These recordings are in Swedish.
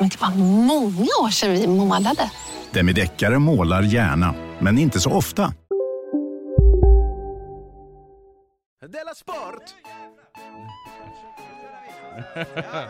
Men det var många år sedan vi målade. Demideckare målar gärna, men inte så ofta. Della Sport! ja.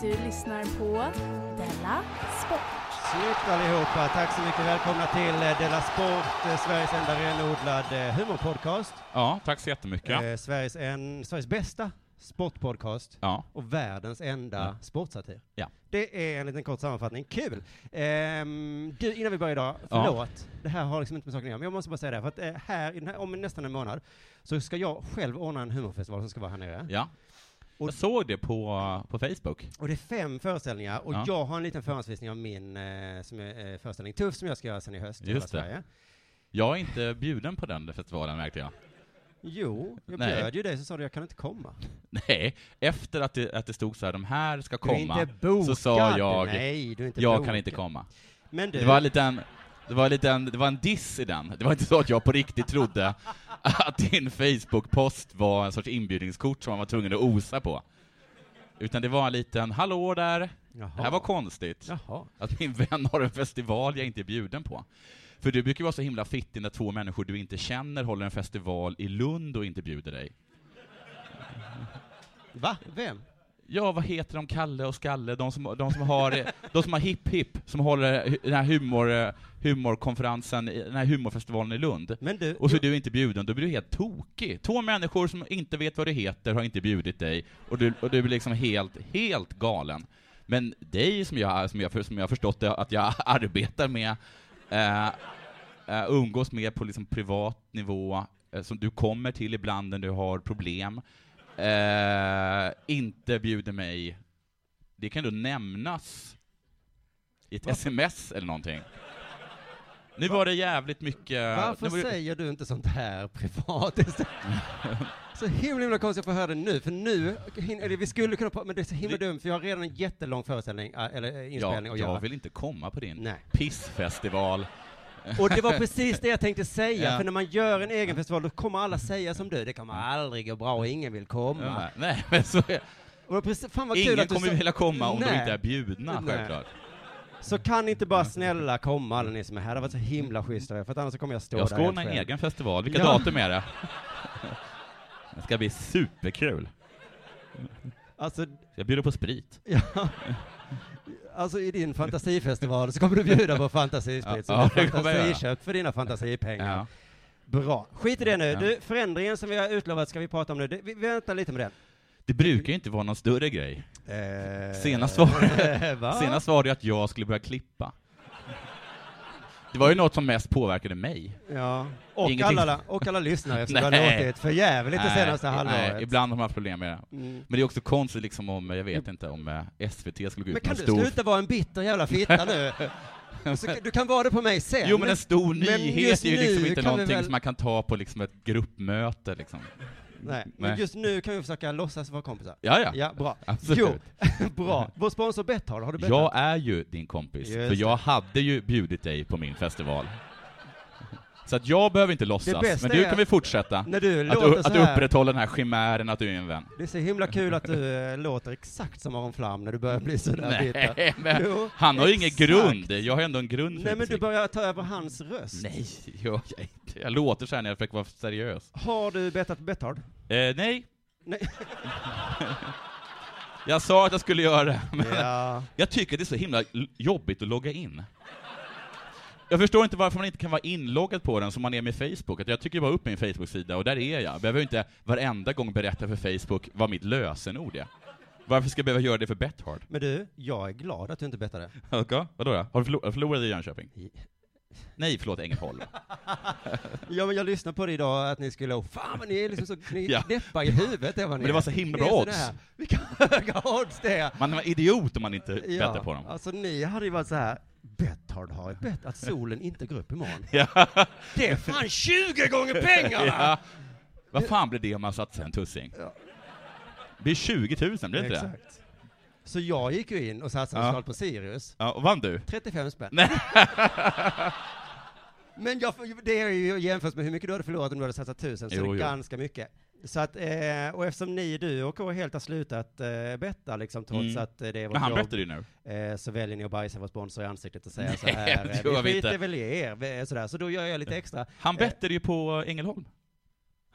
Du lyssnar på Della Sport. Snyggt allihopa. Tack så mycket. Välkomna till eh, Della Sport, eh, Sveriges enda renodlad eh, humorpodcast. Ja, tack så jättemycket. Eh, Sveriges, en, Sveriges bästa sportpodcast Ja. och världens enda Ja. sportsatir. Ja. Det är en liten kort sammanfattning. Kul! Ehm, du, innan vi börjar idag, Ja. förlåt, det här har liksom inte med saken att göra, men jag måste bara säga det, för att här, här, om nästan en månad, så ska jag själv ordna en humorfestival som ska vara här nere. ja. Och- Jag såg det på, på Facebook. Och det är fem föreställningar, och Ja. jag har en liten förhandsvisning av min eh, som är, eh, föreställning Tuff, som jag ska göra sen i höst i Just det. Sverige. Jag är inte bjuden på den festivalen märkte jag. Jo, jag Nej. bjöd ju dig så sa du jag kan inte komma. Nej, efter att det, att det stod så här, de här ska Du är komma, inte bokad. så sa jag, Nej, du är inte jag bokad. kan inte komma. Men du, Det var en, det var lite en, det var en diss i den. Det var inte så att jag på riktigt trodde att din Facebook-post var en sorts inbjudningskort som man var tvungen att osa på. Utan det var en liten, hallå där, Jaha. det här var konstigt. Jaha. Att min vän har en festival jag inte är bjuden på. För du brukar vara så himla fittig när två människor du inte känner håller en festival i Lund och inte bjuder dig. Va? Vem? Ja, vad heter de, Kalle och Skalle, de som, de som har, de som har Hipp Hipp, som håller den här humor, humorkonferensen, den här humorfestivalen i Lund. Men du, Och så är du inte bjuden, då blir du helt tokig. Två människor som inte vet vad du heter har inte bjudit dig, och du, och du blir liksom helt, helt galen. Men dig som jag, som jag, som jag förstått det, att jag arbetar med, eh, eh, umgås med på liksom privat nivå, eh, som du kommer till ibland när du har problem, eh, inte bjuder mig, det kan då nämnas i ett sms eller någonting. Nu var det jävligt mycket... varför det- säger du inte sånt här privat? Så himla, himla konstigt att få höra det nu, för nu, eller vi skulle kunna, men det är så himla dumt, för jag har redan en jättelång föreställning, äh, eller Ja, inspelning att göra. jag vill inte komma på din Nej. pissfestival. Och det var precis det jag tänkte säga, Ja. för när man gör en egen festival, då kommer alla säga som du, det kommer aldrig gå bra och ingen vill komma. Ja, Nej, men så är, Och precis, fan vad ingen kommer sa- vilja komma om de Nej. inte är bjudna, Nej. självklart. Så kan inte bara snälla komma alla ni som är här, det var så himla schysst av er, för att annars så kommer jag stå Jag där ska helt ordna en egen festival. Vilka Ja. datum är det? Det ska bli superkul. Alltså, Jag bjuder på sprit. ja. Alltså i din fantasifestival så kommer du bjuda på fantasisprit, så Ja, är fantasiköpt för dina fantasipengar. Ja. Bra. Skit i det nu. Du, förändringen som vi har utlovat ska vi prata om nu. Det, vi vi väntar lite med den. Det brukar ju inte vara någon större grej. Eh, Senast var, Va? senast var det att jag skulle börja klippa. Det var ju något som mest påverkade mig. Ja. Och, Ingenting- alla, och alla lyssnare som har Nej. låtit för jävligt det senaste halvåret. nej, ibland har man haft problem med det. Mm. Men det är också konstigt liksom om, jag vet inte, om eh, SVT skulle gå Men ut kan med du stor... sluta vara en bitter jävla fitta nu? Så, kan- du kan vara det på mig sen. Jo men en stor men nyhet är ju liksom inte kan någonting väl- som man kan ta på liksom ett gruppmöte liksom. Nej, men Nej. just nu kan vi försöka låtsas vara kompisar. Ja, ja. Ja, bra. Absolut. Jo, bra. Vår sponsor Betthard, har du Betthard? Jag är ju din kompis, Just för jag det. hade ju bjudit dig på min festival. Så att jag behöver inte låtsas, men du kan vi fortsätta. När du Att låter att du här- upprätthåller den här chimären att du är en vän. Det är så himla kul att du eh, låter exakt som Aron Flam när du börjar bli sådär bitter. Men Jo, han har ju ingen grund. Jag har ändå en grund Nej men du börjar ta över hans röst. Nej, jag, jag, jag låter så här när jag försöker vara seriös. Har du bettat Betthard? Eh, nej, Nej. Jag sa att jag skulle göra det, men Ja. jag tycker det är så himla jobbigt att logga in. Jag förstår inte varför man inte kan vara inloggad på den som man är med Facebook. Att jag tycker bara upp min Facebook-sida och där är jag. Behöver inte varenda gång berätta för Facebook vad mitt lösenord är. Varför ska jag behöva göra det för Bethard? Men du, jag är glad att du inte bettade. Okej, vadå då? Har du förlor- förlorat i Jönköping? Nej, förlåt, Ängelholm. Ja, men jag lyssnade på det idag, att ni skulle, oh, fan vad ni är liksom så, ni Ja. knäppa i huvudet. Det Men det var så himla bra odds. Vilka höga odds det är! Man är idiot om man inte Ja, bettar på dem. Alltså ni hade ju varit så här. Betthard har ju bett att solen inte går upp imorgon. Ja. Det är fan 20 gånger pengarna! Ja. Vad fan blir det om man satsar en tussing? Ja. Det blir 20 000, blir det inte det? Exakt. Så jag gick ju in och satsade Ja. på Sirius. Ja, och vann du? 35 spänn. Nej. Men jag, det är ju jämfört med hur mycket du hade förlorat om du hade satsat tusen, så Jo, det är jo. ganska mycket. Så att, eh, och eftersom ni, du och K helt har slutat eh, betta liksom, trots Mm. att eh, det är vårt Men han jobb, bettar ju nu. eh, så väljer ni att bajsa vår sponsor i ansiktet och säga så Nej, här, det eh, vi skiter inte. väl i er, vi- sådär. Så då gör jag lite extra. Han bettade ju på Ängelholm.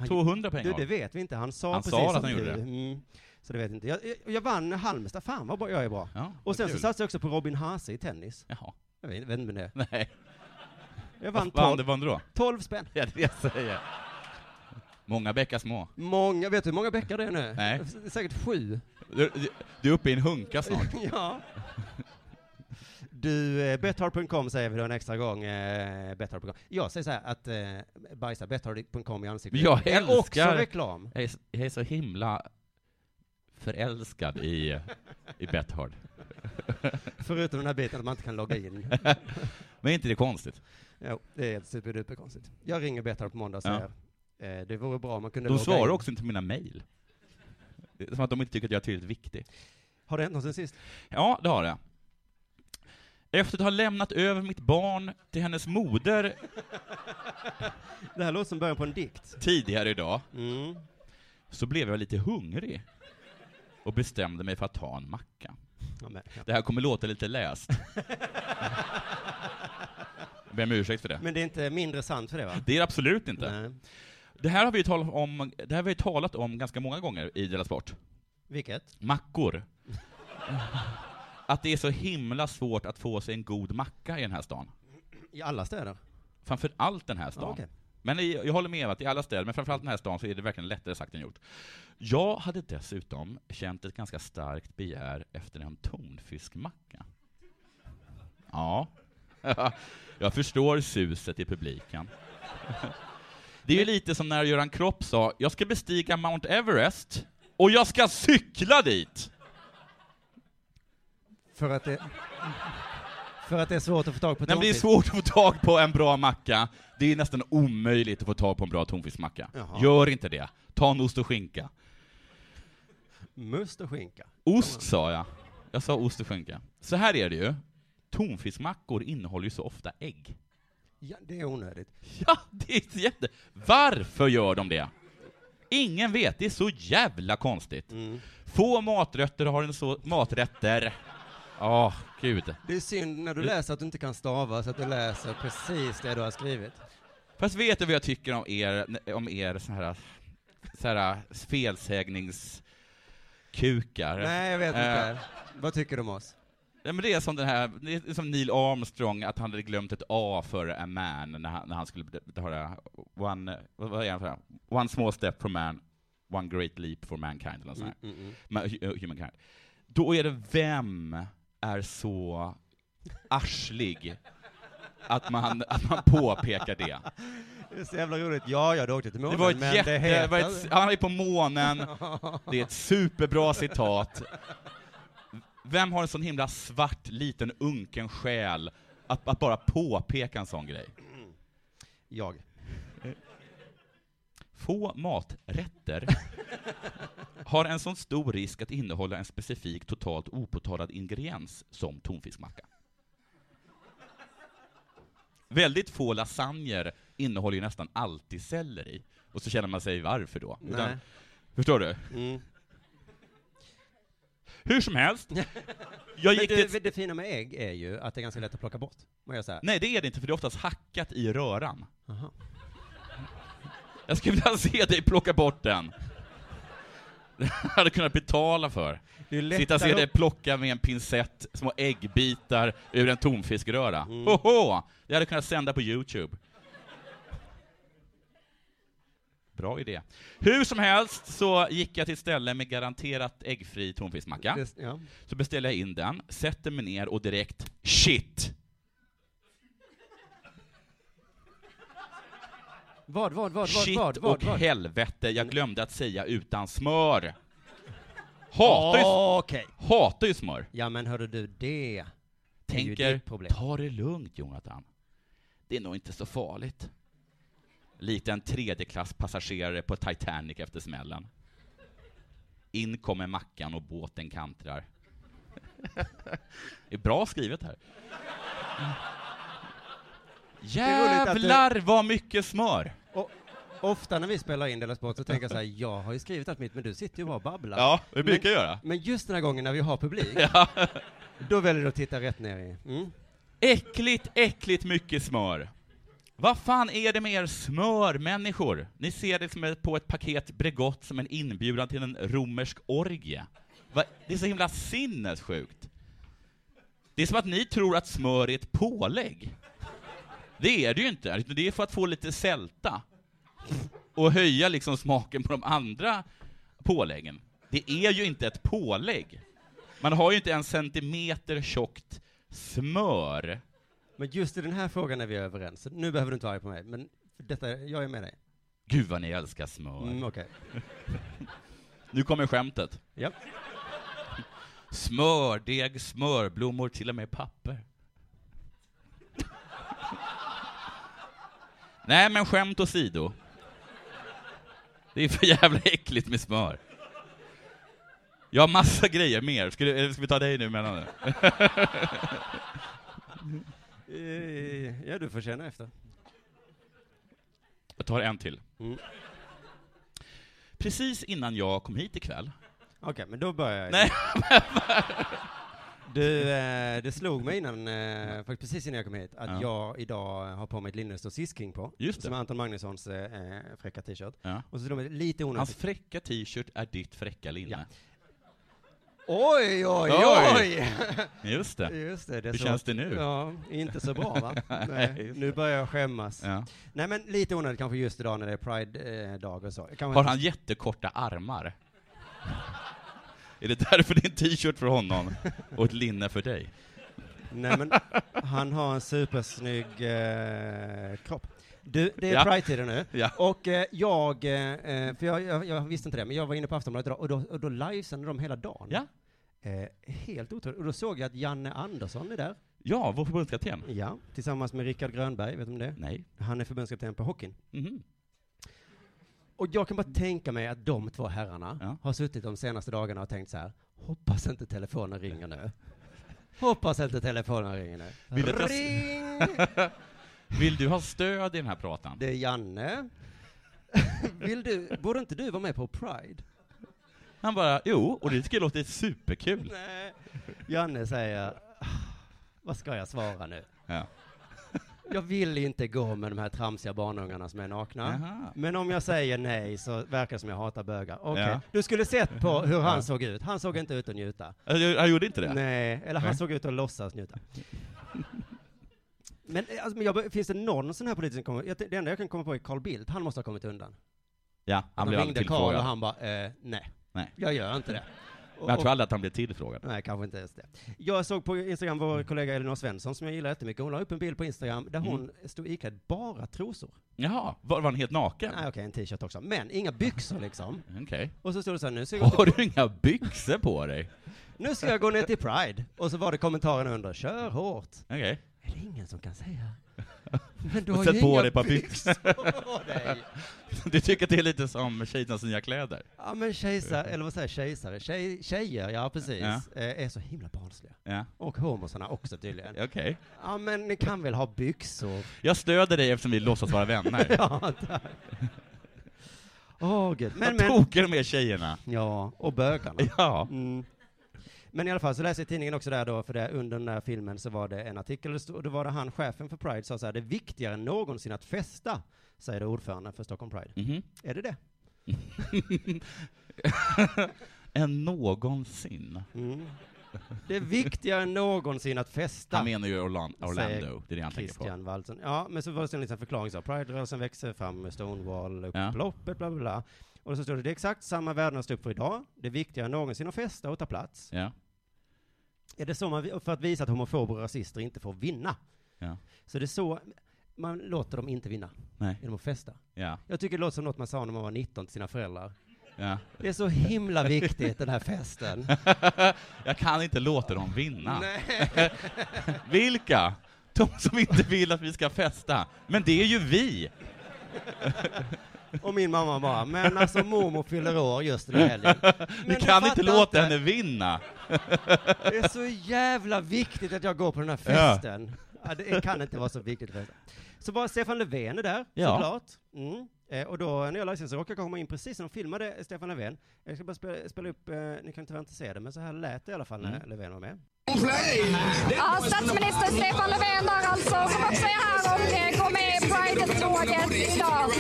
200 på Du, det vet vi inte, han sa Han precis sa att han gjorde det. Mm. Så det vet inte. Jag, jag, vann Halmstad, fan vad bra jag är bra. Ja, och sen vad så kul. satsade jag också på Robin Haase i tennis. Jaha. Jag vet, inte med det. Nej. Jag vann Vad vann 12, du vann du då? 12 spänn. Ja, det är det jag säger. Många bäckar små. Många, vet du hur många bäckar det är nu? Nej. Säkert sju. Du, du, är uppe i en hunka snart. ja. Du, eh, Betthard.com säger vi då en extra gång. Eh, Betthard.com. Jag säger så här att eh, bajsa Betthard.com i ansiktet. Jag är också älskar- reklam. Jag är, så- jag är så himla förälskad i, i Bethard. Förutom den här biten att man inte kan logga in. Men är inte det konstigt? Jo, det är superduper konstigt. Jag ringer Betthard på måndag och Ja. säger det vore bra om man kunde De svarar in. också inte mina mejl. Som att de inte tycker att jag är tillräckligt viktig. Har det hänt något sen sist? Ja, det har det. Efter att ha lämnat över mitt barn till hennes moder Det här låter som början på en dikt. tidigare idag, Mm. så blev jag lite hungrig och bestämde mig för att ta en macka. Ja, men, ja. Det här kommer låta lite läst. Jag ber om ursäkt för det. men det är inte mindre sant för det va? Det är det absolut inte. Nej. Det här har vi talat om, det här har vi talat om ganska många gånger i Della Sport. Vilket? Mackor. Att det är så himla svårt att få sig en god macka i den här stan. I alla städer? Framför allt den här stan. Ja, okej. Men i, jag håller med om att i alla städer, men framförallt den här stan, så är det verkligen lättare sagt än gjort. Jag hade dessutom känt ett ganska starkt begär efter en tonfiskmacka. Ja. Jag förstår suset i publiken. Det är ju lite som när Göran Kropp sa, jag ska bestiga Mount Everest, och jag ska cykla dit! För att det... För att det är svårt att få tag på Nej, men det är tonfisk. svårt att få tag på en bra macka. Det är nästan omöjligt att få tag på en bra tonfiskmacka. Jaha. Gör inte det. Ta en ost och skinka. Must och skinka. Ost sa jag. Jag sa ost och skinka. Så här är det ju. Tonfiskmackor innehåller ju så ofta ägg. Ja, det är onödigt. Ja, det är jätte... Varför gör de det? Ingen vet, det är så jävla konstigt. Mm. Få maträtter har en så... Maträtter. Åh, gud. Det är synd när du läser att du inte kan stava, så att du läser precis det du har skrivit. Fast vet du vad jag tycker om er, om er så här, så här felsägningskukar? Nej, jag vet Eh, inte. Vad tycker du om oss? Ja, men det är som den här, det är som Neil Armstrong, att han hade glömt ett A för a man när han, när han skulle höra one, vad är han? One small step for man, one great leap for mankind, eller sånt. Mm, mm, hu- Humankind. Då är det vem är så arslig att man, att man påpekar det. Det är så jävla roligt. Ja, jag åkte till Det månen, var ett men jätte, det det heter... ett, han är på månen, det är ett superbra citat. Vem har en sån himla svart, liten, unken själ att, att bara påpeka en sån grej? Jag. Få maträtter har en sån stor risk att innehålla en specifik totalt opåtalad ingrediens som tonfiskmacka. Väldigt få lasagner innehåller ju nästan alltid selleri, och så känner man sig varför då? Nej. förstår du? Mm. Hur som helst, jag gick du, till... det fina med ägg är ju att det är ganska lätt att plocka bort. Man gör så här. Nej, det är det inte, för det är oftast hackat i röran. Aha. Jag skulle vilja se dig plocka bort den. hade kunnat betala för. Det Sitta och se dig plocka med en pincett små äggbitar ur en tonfiskröra. Mm. Hoho! Det hade kunnat sända på Youtube. Bra idé. Hur som helst så gick jag till ett ställe med garanterat äggfri tonfiskmacka. Det- ja. Så beställde jag in den, sätter mig ner och direkt shit! Vad, vad, vad, Shit vad, vad, och vad? helvete, jag glömde att säga utan smör. Hatar ju, Okej. hatar ju smör. Ja men hörde du, det är ju Tänker, ditt problem. ta det lugnt Jonathan. Det är nog inte så farligt. Likt en tredjeklasspassagerare på Titanic efter smällen. In kommer mackan och båten kantrar. Det är bra skrivet här. Jävlar vad mycket smör! Ofta när vi spelar in Della Sport så tänker jag så här, jag har ju skrivit allt mitt, men du sitter ju bara och babblar. Ja, det brukar men, jag göra. Men just den här gången när vi har publik, Ja. då väljer du att titta rätt ner i. Mm. Äckligt, äckligt mycket smör. Vad fan är det med er smörmänniskor? Ni ser det som på ett paket Bregott som en inbjudan till en romersk orgie. Va? Det är så himla sinnessjukt. Det är som att ni tror att smör är ett pålägg. Det är det ju inte, utan det är för att få lite sälta. Och höja liksom smaken på de andra påläggen. Det är ju inte ett pålägg. Man har ju inte en centimeter tjockt smör. Men just i den här frågan är vi överens. Nu behöver du inte vara arg på mig, men för detta, jag är med dig. Gud vad ni älskar smör. Mm, Okej. Nu kommer skämtet. Ja. Smördeg, smörblommor, till och med papper. Nej, men skämt åsido. Det är för jävla äckligt med smör. Jag har massa grejer mer. Ska, du, eller ska vi ta dig nu mellan nu? Eh, Ja, du får känna efter. Jag tar en till. Mm. Precis innan jag kom hit ikväll. Okej, men då börjar jag. Nej, Du, eh, det slog mig innan, eh, faktiskt precis innan jag kom hit, att Ja. jag idag har på mig ett linne det står Sisking på. Just det. Som är Anton Magnussons eh, eh, fräcka t-shirt. Ja. Och så slog mig lite onödigt. Hans fräcka t-shirt är ditt fräcka linne. Oj, oj, Oj. oj! Just det. Just det, det Hur så- känns det nu? Ja, inte så bra va? Nej, nu börjar jag skämmas. Ja. Nej men lite onödigt kanske just idag när det är Pride-dag och så. Kan Har inte- han jättekorta armar? Är det därför det är en t-shirt för honom och ett linne för dig? Nej men, han har en supersnygg eh, kropp. Du, det är Ja. Pride-tider nu, Ja. och eh, jag, eh, för jag, jag, jag visste inte det, men jag var inne på Aftonbladet idag, och då, och då livesände de hela dagen. Ja. Eh, helt otroligt. Och då såg jag att Janne Andersson är där. Ja, vår förbundskapten. Ja, tillsammans med Rickard Grönberg, vet du om det? Nej. Han är förbundskapten på hockeyn. Mhm. Och jag kan bara tänka mig att de två herrarna Ja. har suttit de senaste dagarna och tänkt så här, hoppas inte telefonen ringer nu. Hoppas inte telefonen ringer nu. Ring! Vill du ha stöd i den här pratan? Det är Janne. Vill du, borde inte du vara med på Pride? Han bara, jo, och det tycker jag låter superkul. Nej. Janne säger, "Ah, vad ska jag svara nu? Ja. Jag vill inte gå med de här tramsiga barnungarna som är nakna. Jaha. Men om jag säger nej så verkar det som jag hatar bögar. Okej, Ja. du skulle sett på hur han Ja. såg ut. Han såg inte ut att njuta. Jag, jag gjorde inte det? Nej, eller han Nej. såg ut att låtsas njuta. Men, eh, alltså, men jag, finns det någon sån här politisk som kommer, det enda jag kan komma på är Carl Bildt, han måste ha kommit undan. Ja, han blev aldrig ringde Carl och tillfrågad. han bara, eh, nej, Nej. jag gör inte det. Men jag tror aldrig att han blev tillfrågad. Nej, kanske inte ens det. Jag såg på Instagram vår kollega Elinor Svensson, som jag gillar jättemycket, hon la upp en bild på Instagram där Mm. hon stod iklädd bara trosor. Jaha, var, var han helt naken? Nej, okej, en t-shirt också, men inga byxor liksom. Okej. Och så stod det så här, nu ska jag Har du inga byxor på dig? nu ska jag gå ner till Pride. Och så var det kommentaren under, kör hårt. Okej. Är det ingen som kan säga? Men du har sätt ju på inga dig ett par byxor på dig. Du tycker att det är lite som tjejernas nya kläder? Ja men kejsare, eller vad säger jag, kejsare? Tjej, tjejer, ja precis, Ja. eh, är så himla barnsliga. Ja, Och homosarna också tydligen. okej. Ja men ni kan väl ha byxor? Jag stöder dig eftersom vi låtsas vara vänner. ja, tack. Åh gud. Men, Vad men. tokiga de är tjejerna. Ja, och bögarna. Ja. Mm. Men i alla fall så läser jag tidningen också där då, för det, under den där filmen så var det en artikel, och då var det han, chefen för Pride, sa så här, det är viktigare än någonsin att festa, säger ordföranden för Stockholm Pride. Mhm. Är det det? än någonsin. Mm. Det är viktigare än någonsin att festa. Han menar ju Orlan- säger Orlando, det är det han tänker på. Waldsen. Ja, men så var det en liten förklaring så. Pride-rörelsen växer fram med Stonewall-upploppet, bla bla bla. Och så står det, det är exakt samma värden att stå upp för idag. Det är viktigare än någonsin att festa och ta plats. Ja. Är det så man, för att visa att homofober och rasister inte får vinna? Ja. Så det är så man låter dem inte vinna? Nej. Genom att festa? Ja. Jag tycker det låter som något man sa när man var 19 till sina föräldrar. Ja. Det är så himla viktigt, den här festen. Jag kan inte låta dem vinna. Nej. Vilka? De som inte vill att vi ska festa. Men det är ju vi! Och min mamma bara, men alltså mormor fyller år just den här helgen. Vi kan inte låta inte. henne vinna! Det är så jävla viktigt att jag går på den här festen. Ja. det kan inte vara så viktigt festa. Så bara Stefan Löfven är där, Ja. såklart. Mm. Eh, och då när jag läste så råkade jag komma in precis när de filmade Stefan Löfven. Jag ska bara spela, spela upp, eh, ni kan tyvärr inte se det, men så här lät det i alla fall när Mm. Löfven var med. Ja, statsminister Stefan Löfven där alltså, som också är här och eh, går med i Pride-tåget idag.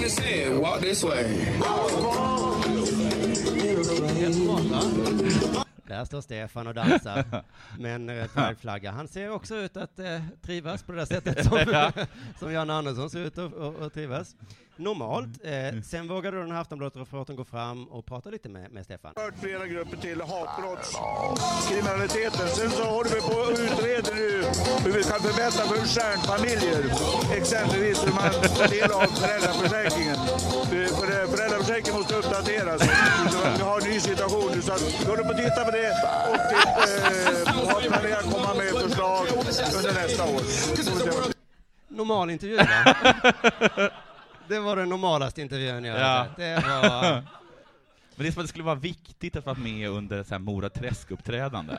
Där står Stefan och dansar med en eh, Pride-flagga. Han ser också ut att eh, trivas på det där sättet som, som Jan Andersson ser ut att trivas. Normalt. Eh, sen vågade då den här Aftonbladet-reportern gå fram och prata lite med, med Stefan. hört flera grupper till hatbrottskriminaliteten. Sen så håller vi på och utreder nu hur vi kan förbättra för stjärnfamiljer. Exempelvis hur man får del av föräldraförsäkringen. Eh, För eh, föräldraförsäkringen måste uppdateras. Vi har en ny situation nu så att vi håller på att titta på det och eh, har planerat att komma med förslag under nästa år. Normal intervju va? Det var den normalaste intervjun jag Ja. hade sett. Det var... Men det är som att det skulle vara viktigt att vara med under så här Mora Träsk-uppträdande.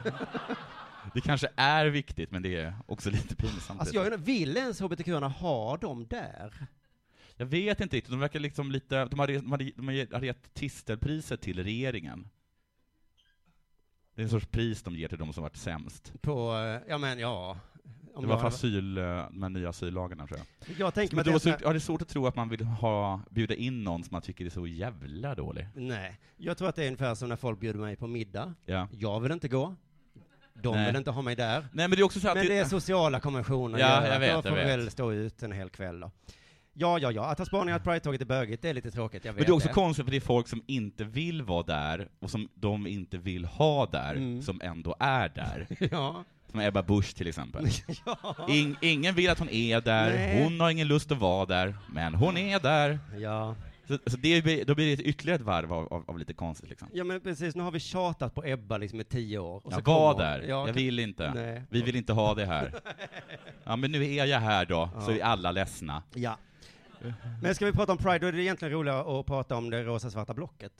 Det kanske är viktigt, men det är också lite pinsamt. Alltså jag undrar, vill ens hbtq ha dem där? Jag vet inte riktigt, de verkar liksom lite, de har, de har, de gett Tistelpriset till regeringen. Det är en sorts pris de ger till de som varit sämst. På, eh, ja men ja. Det var jag- för asyl, eh, de nya asyllagarna tror jag. Jag tänker Men då det är så, ja, det är svårt att tro att man vill ha, bjuda in någon som man tycker är så jävla dålig. Nej, jag tror att det är ungefär som när folk bjuder mig på middag. Ja. Jag vill inte gå. De Nej. vill inte ha mig där. Nej, men det är också så att Men det- är sociala konventioner. Ja, jag vet, jag får vi vet. väl stå ut en hel kväll då. Ja, ja, ja. Att ha spaningar att Pride-tåget är bögigt, det är lite tråkigt, jag vet Men det är också det. konstigt, för det är folk som inte vill vara där, och som de inte vill ha där, Mm. som ändå är där. Ja. Som Ebba Busch till exempel. Ja. In, ingen vill att hon är där, Nej. hon har ingen lust att vara där, men hon är där. Ja. Så, så det, blir- då blir det ytterligare ett varv av, av, av lite konstigt liksom. Ja men precis, nu har vi tjatat på Ebba liksom i tio år. Och så Jag var hon. där, Ja, jag vill inte. Nej. Vi vill inte ha det här. Ja men nu är jag här då, så Ja. är alla ledsna. Ja. Men ska vi prata om Pride, då är det egentligen roligare att prata om det rosa-svarta blocket.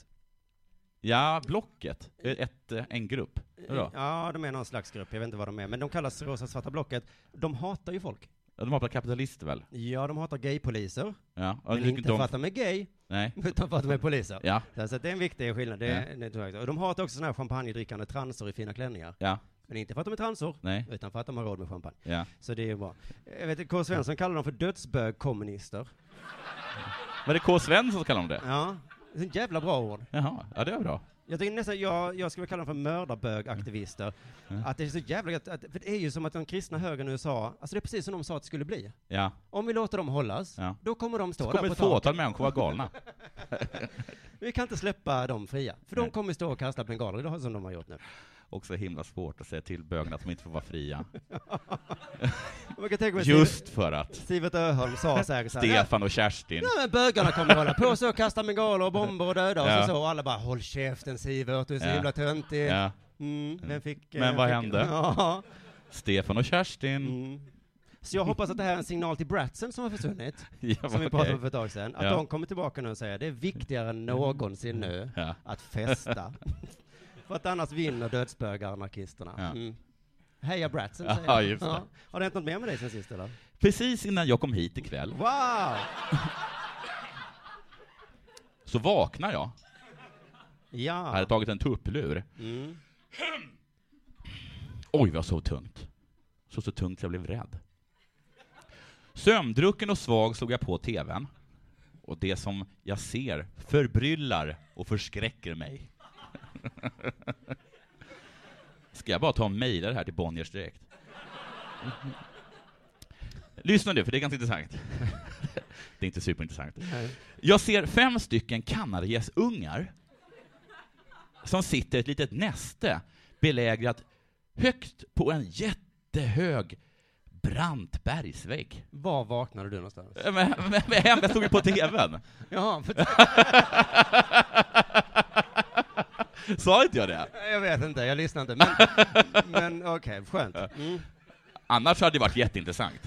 Ja, Blocket, ett, eh, en grupp. Vadå? Ja, de är någon slags grupp, jag vet inte vad de är, men de kallas rosa-svarta blocket. De hatar ju folk. Ja, de har kapitalister väl? Ja, de hatar gaypoliser. Ja. Men de- inte de- för att de är gay, Nej. utan för att de är poliser. Ja. Så att det är en viktig skillnad. Det, det tror jag. Och de hatar också sådana här champagnedrickande transor i fina klänningar. Ja. Men inte för att de är transor, Nej. utan för att de har råd med champagne. Ja. Så det är ju bra. Jag vet K. Svensson kallar dem för dödsbögkommunister. Var det K. Svensson som kallade dem det? Ja, det är ett jävla bra ord. Jaha, ja det var bra. Jag tycker nästan, jag, jag skulle kalla dem för mördarbögaktivister. Mm. Att det är så jävla gött, att, för det är ju som att den kristna högern i USA, alltså det är precis som de sa att det skulle bli. Ja. Om vi låter dem hållas, Ja. då kommer de stå Så kommer där ett på fåtal människor vara galna. Vi kan inte släppa dem fria, för de Nej. kommer stå och kasta bengaler idag som de har gjort nu. Också himla svårt att säga till bögarna att de inte får vara fria. Just för att Sivert Öholm sa så här, Stefan och Kerstin. Ja men bögarna kommer hålla på så, kasta bengaler och bomber och döda och Ja. så, så, och alla bara håll käften Sivert, du är så Ja. himla töntig. Ja. Mm, fick, Men eh, vad fick, hände? Stefan och Kerstin. Mm. Så jag hoppas att det här är en signal till Bratsen som har försvunnit, Ja, som vi pratade om för ett tag sedan, att Ja. de kommer tillbaka nu och säger det är viktigare än någonsin nu Ja. att festa. för att annars vinner dödsbögar-anarkisterna. Ja. Mm. Heja Bratsen, Ja, säger jag. just det. Har det hänt något mer med dig sen sist eller? Precis innan jag kom hit ikväll Wow! så vaknar jag. Ja. Jag hade tagit en tupplur. Mm. Oj, vad så tungt. Så så tungt jag blev rädd. Sömndrucken och svag slog jag på TVn. Och det som jag ser förbryllar och förskräcker mig. Ska jag bara ta och mejla det här till Bonniers direkt? Lyssna nu, för det är ganska intressant. det är inte superintressant. Nej. Jag ser fem stycken kanadagässungar som sitter i ett litet näste belägrat högt på en jättehög brant bergsvägg. Var vaknade du någonstans? Men, men, men hem, jag stod ju på TVn. Jaha, för... Sa inte jag det? jag vet inte, jag lyssnar inte. Men, men okej, skönt. Mm. Annars hade det varit jätteintressant.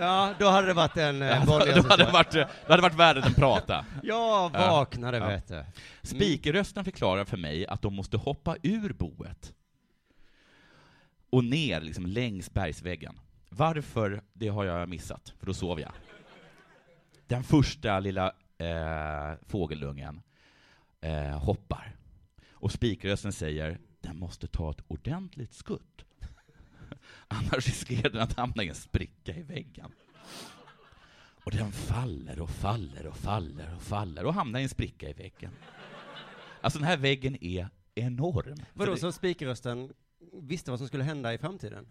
Ja, då hade det varit en Ja, eh, då, Bonniers då, hade det varit, då hade varit värre än prata. Jag vaknade, Ja. vet du. Spikerrösten förklarar för mig att de måste hoppa ur boet och ner liksom längs bergsväggen. Varför, det har jag missat, för då sov jag. Den första lilla eh, fågelungen eh, hoppar, och spikerrösten säger den måste ta ett ordentligt skutt. Annars riskerar den att hamna i en spricka i väggen. Och den faller och faller och faller och faller och hamnar i en spricka i väggen. Alltså den här väggen är enorm. Vadå, För det- så spikrösten visste vad som skulle hända i framtiden?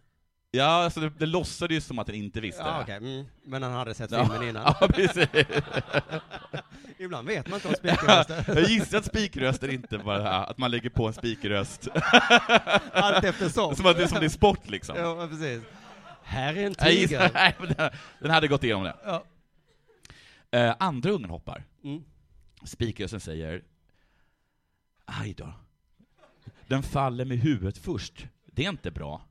Ja, alltså det, det låtsades ju som att den inte visste Ja, det. okej. Mm. Men han hade sett Ja. filmen innan? Ja, precis. Ibland vet man inte om spikröster. Jag gissar att spikröster inte bara att man lägger på en spikröst. Allt eftersom. Som att det är som det är sport liksom. Ja, precis. Här är en Jag gissar, tiger. nej, men den, den hade gått igenom det. Ja. Eh, andra ungen hoppar. Mm. Spikrösten säger Aj då. Den faller med huvudet först. Det är inte bra.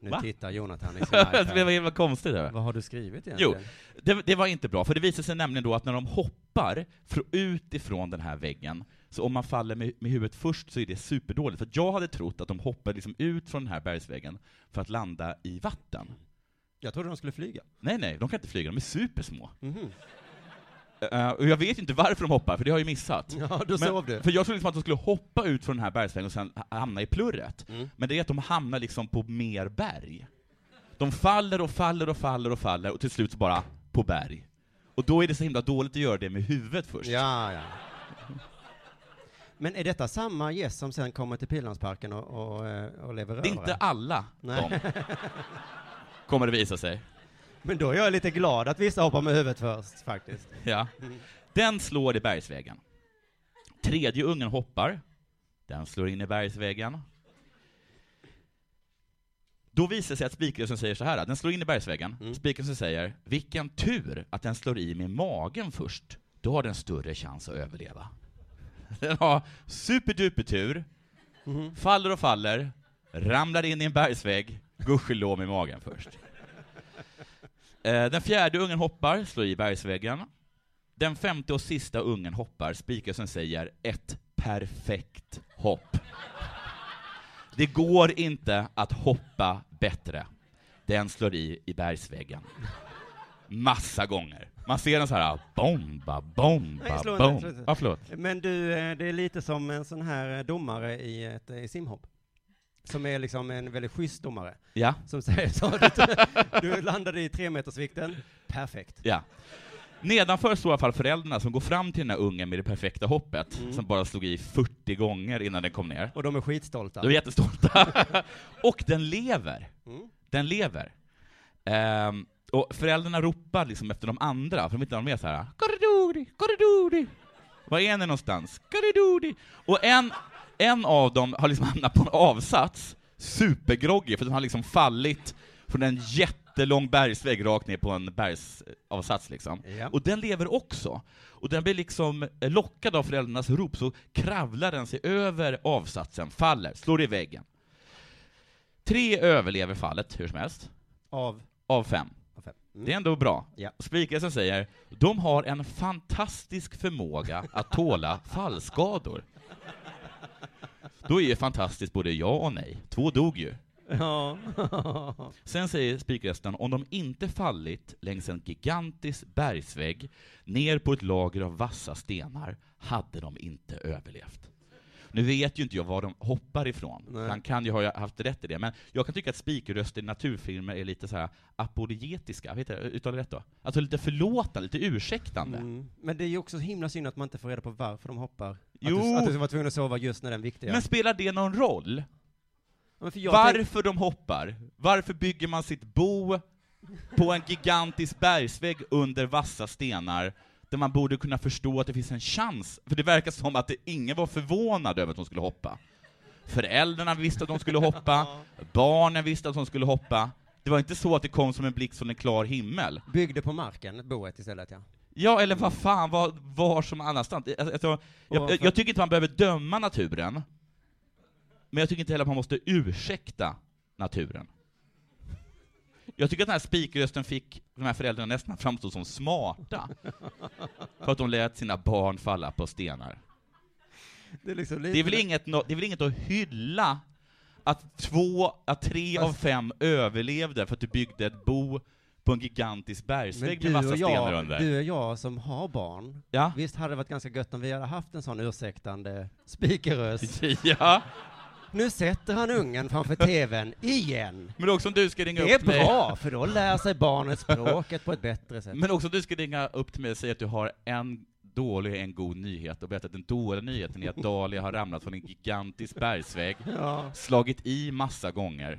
Nu Va? tittar Jonathan i sin det var iPad. himla konstigt. Det. Vad har du skrivit Jo, egentligen? det, det var inte bra, för det visar sig nämligen då att när de hoppar fr- ut ifrån den här väggen, så om man faller med, med huvudet först så är det superdåligt. För jag hade trott att de hoppade liksom ut från den här bergsväggen för att landa i vatten. Jag trodde de skulle flyga. Nej, nej, de kan inte flyga, de är supersmå. Mhm. Eh, och jag vet inte varför de hoppar, för det har jag ju missat. Ja, då sov du. För jag trodde liksom att de skulle hoppa ut från den här bergsväggen och sen ha- hamna i plurret. Mm. Men det är att de hamnar liksom på mer berg. De faller och faller och faller och faller och till slut bara på berg. Och då är det så himla dåligt att göra det med huvudet först. Ja, ja. Men är detta samma gäst som sen kommer till Pildammsparken och, och, eh, och lever Det är inte alla Nej. de, kommer det visa sig. Men då är jag lite glad att vissa hoppar med huvudet först, faktiskt. Ja. Mm. Den slår i bergsväggen. Tredje ungen hoppar. Den slår in i bergsväggen. Då visar det sig att spikrösten säger så här, den slår in i bergsväggen. Mm. Spikrösten säger, vilken tur att den slår i med magen först. Då har den större chans att överleva. Den har superduper tur, Mhm. faller och faller, ramlar in i en bergsvägg, gudskelov med magen först. Eh, Den fjärde ungen hoppar, slår i bergsväggen. Den femte och sista ungen hoppar, spikrösten säger ett perfekt hopp. Det går inte att hoppa bättre. Den slår i i bergsväggen. Massa gånger. Man ser den så här, bomba, bomba, bomba. förlåt. Men du, eh, det är lite som en sån här eh, domare i ett eh, simhopp. Som är liksom en väldigt schysst domare. Ja. Som säger så, du, du landade i tremetersvikten, perfekt. Ja. Nedanför står i alla fall föräldrarna som går fram till den här ungen med det perfekta hoppet, Mm. som bara slog i 40 gånger innan den kom ner. Och de är skitstolta. De är jättestolta. och den lever. Mm. Den lever. Ehm, och föräldrarna ropar liksom efter de andra, för de vet inte de är så här. Korridori, korridori. Var är ni någonstans? Korridori. Och en, en av dem har liksom hamnat på en avsats, supergroggy, för den har liksom fallit från en jättelång bergsvägg rakt ner på en bergsavsats liksom. Ja. Och den lever också. Och den blir liksom lockad av föräldrarnas rop, så kravlar den sig över avsatsen, faller, slår i väggen. Tre överlever fallet, hur som helst. Av? Av fem. Av fem. Mm. Det är ändå bra. Ja. Spikrösten säger, de har en fantastisk förmåga att tåla fallskador. Då är ju fantastiskt både ja och nej. Två dog ju. Ja. Sen säger spikrösten, om de inte fallit längs en gigantisk bergsvägg ner på ett lager av vassa stenar hade de inte överlevt. Nu vet ju inte jag var de hoppar ifrån. Nej. Han kan ju ha haft rätt i det, men jag kan tycka att spikröster i naturfilmer är lite så här apologetiska, vet jag, uttalar jag rätt då? Alltså lite förlåtande, lite ursäktande. Mm. Men det är ju också så himla synd att man inte får reda på varför de hoppar. Jo. Att du, att du vara tvungen att sova just när den viktiga. Men spelar det någon roll? Jag Varför de hoppar? Varför bygger man sitt bo på en gigantisk bergsvägg under vassa stenar, där man borde kunna förstå att det finns en chans? För det verkar som att det, ingen var förvånad över att de skulle hoppa. Föräldrarna visste att de skulle hoppa, barnen visste att de skulle hoppa. Det var inte så att det kom som en blixt från en klar himmel. byggde på marken, boet istället ja. Ja, eller vad fan, var, var som annanstans. Jag, jag, jag, jag tycker inte man behöver döma naturen, men jag tycker inte heller att man måste ursäkta naturen. Jag tycker att den här spikrösten fick de här föräldrarna nästan framstå som smarta, för att de lät sina barn falla på stenar. Det är, liksom Det är väl inget, det är väl inget att hylla att två, att tre av fem överlevde för att du byggde ett bo på en gigantisk bergsvägg med massa stenar under. du och jag som har barn, Ja. visst hade det varit ganska gött om vi hade haft en sån ursäktande spikerröst. ja. Nu sätter han ungen framför TVn igen. Men också om du ska ringa Det är upp mig. bra, för då lär sig barnet språket på ett bättre sätt. Men också om du ska ringa upp till mig och säga att du har en dålig en god nyhet och berätta att den dåliga nyheten är att Dahlia har ramlat från en gigantisk bergsvägg, Ja. slagit i massa gånger.